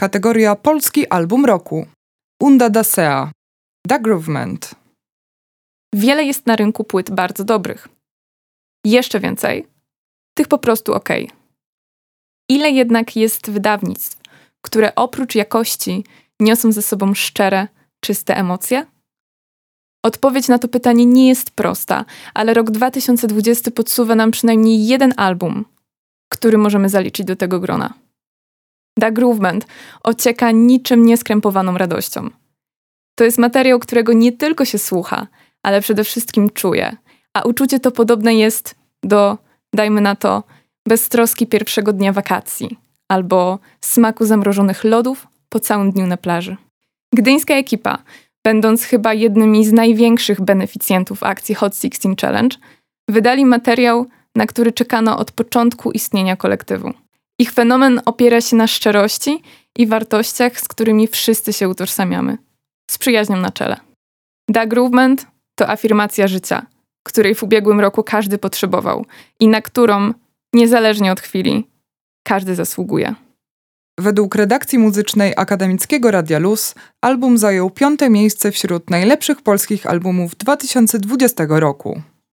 Kategoria Polski Album Roku. Unda da Sea. Da Groovement. Wiele jest na rynku płyt bardzo dobrych. Jeszcze więcej, tych po prostu ok. Ile jednak jest wydawnictw, które oprócz jakości niosą ze sobą szczere, czyste emocje? Odpowiedź na to pytanie nie jest prosta, ale rok 2020 podsuwa nam przynajmniej jeden album, który możemy zaliczyć do tego grona. Da Groovement ocieka niczym nieskrępowaną radością. To jest materiał, którego nie tylko się słucha, ale przede wszystkim czuje. A uczucie to podobne jest do, dajmy na to, beztroski pierwszego dnia wakacji albo smaku zamrożonych lodów po całym dniu na plaży. Gdyńska ekipa, będąc chyba jednymi z największych beneficjentów akcji Hot 16 Challenge, wydali materiał, na który czekano od początku istnienia kolektywu. Ich fenomen opiera się na szczerości i wartościach, z którymi wszyscy się utożsamiamy. Z przyjaźnią na czele. Da Groovement to afirmacja życia, której w ubiegłym roku każdy potrzebował i na którą, niezależnie od chwili, każdy zasługuje. Według redakcji muzycznej Akademickiego Radia Luz album zajął piąte miejsce wśród najlepszych polskich albumów 2020 roku.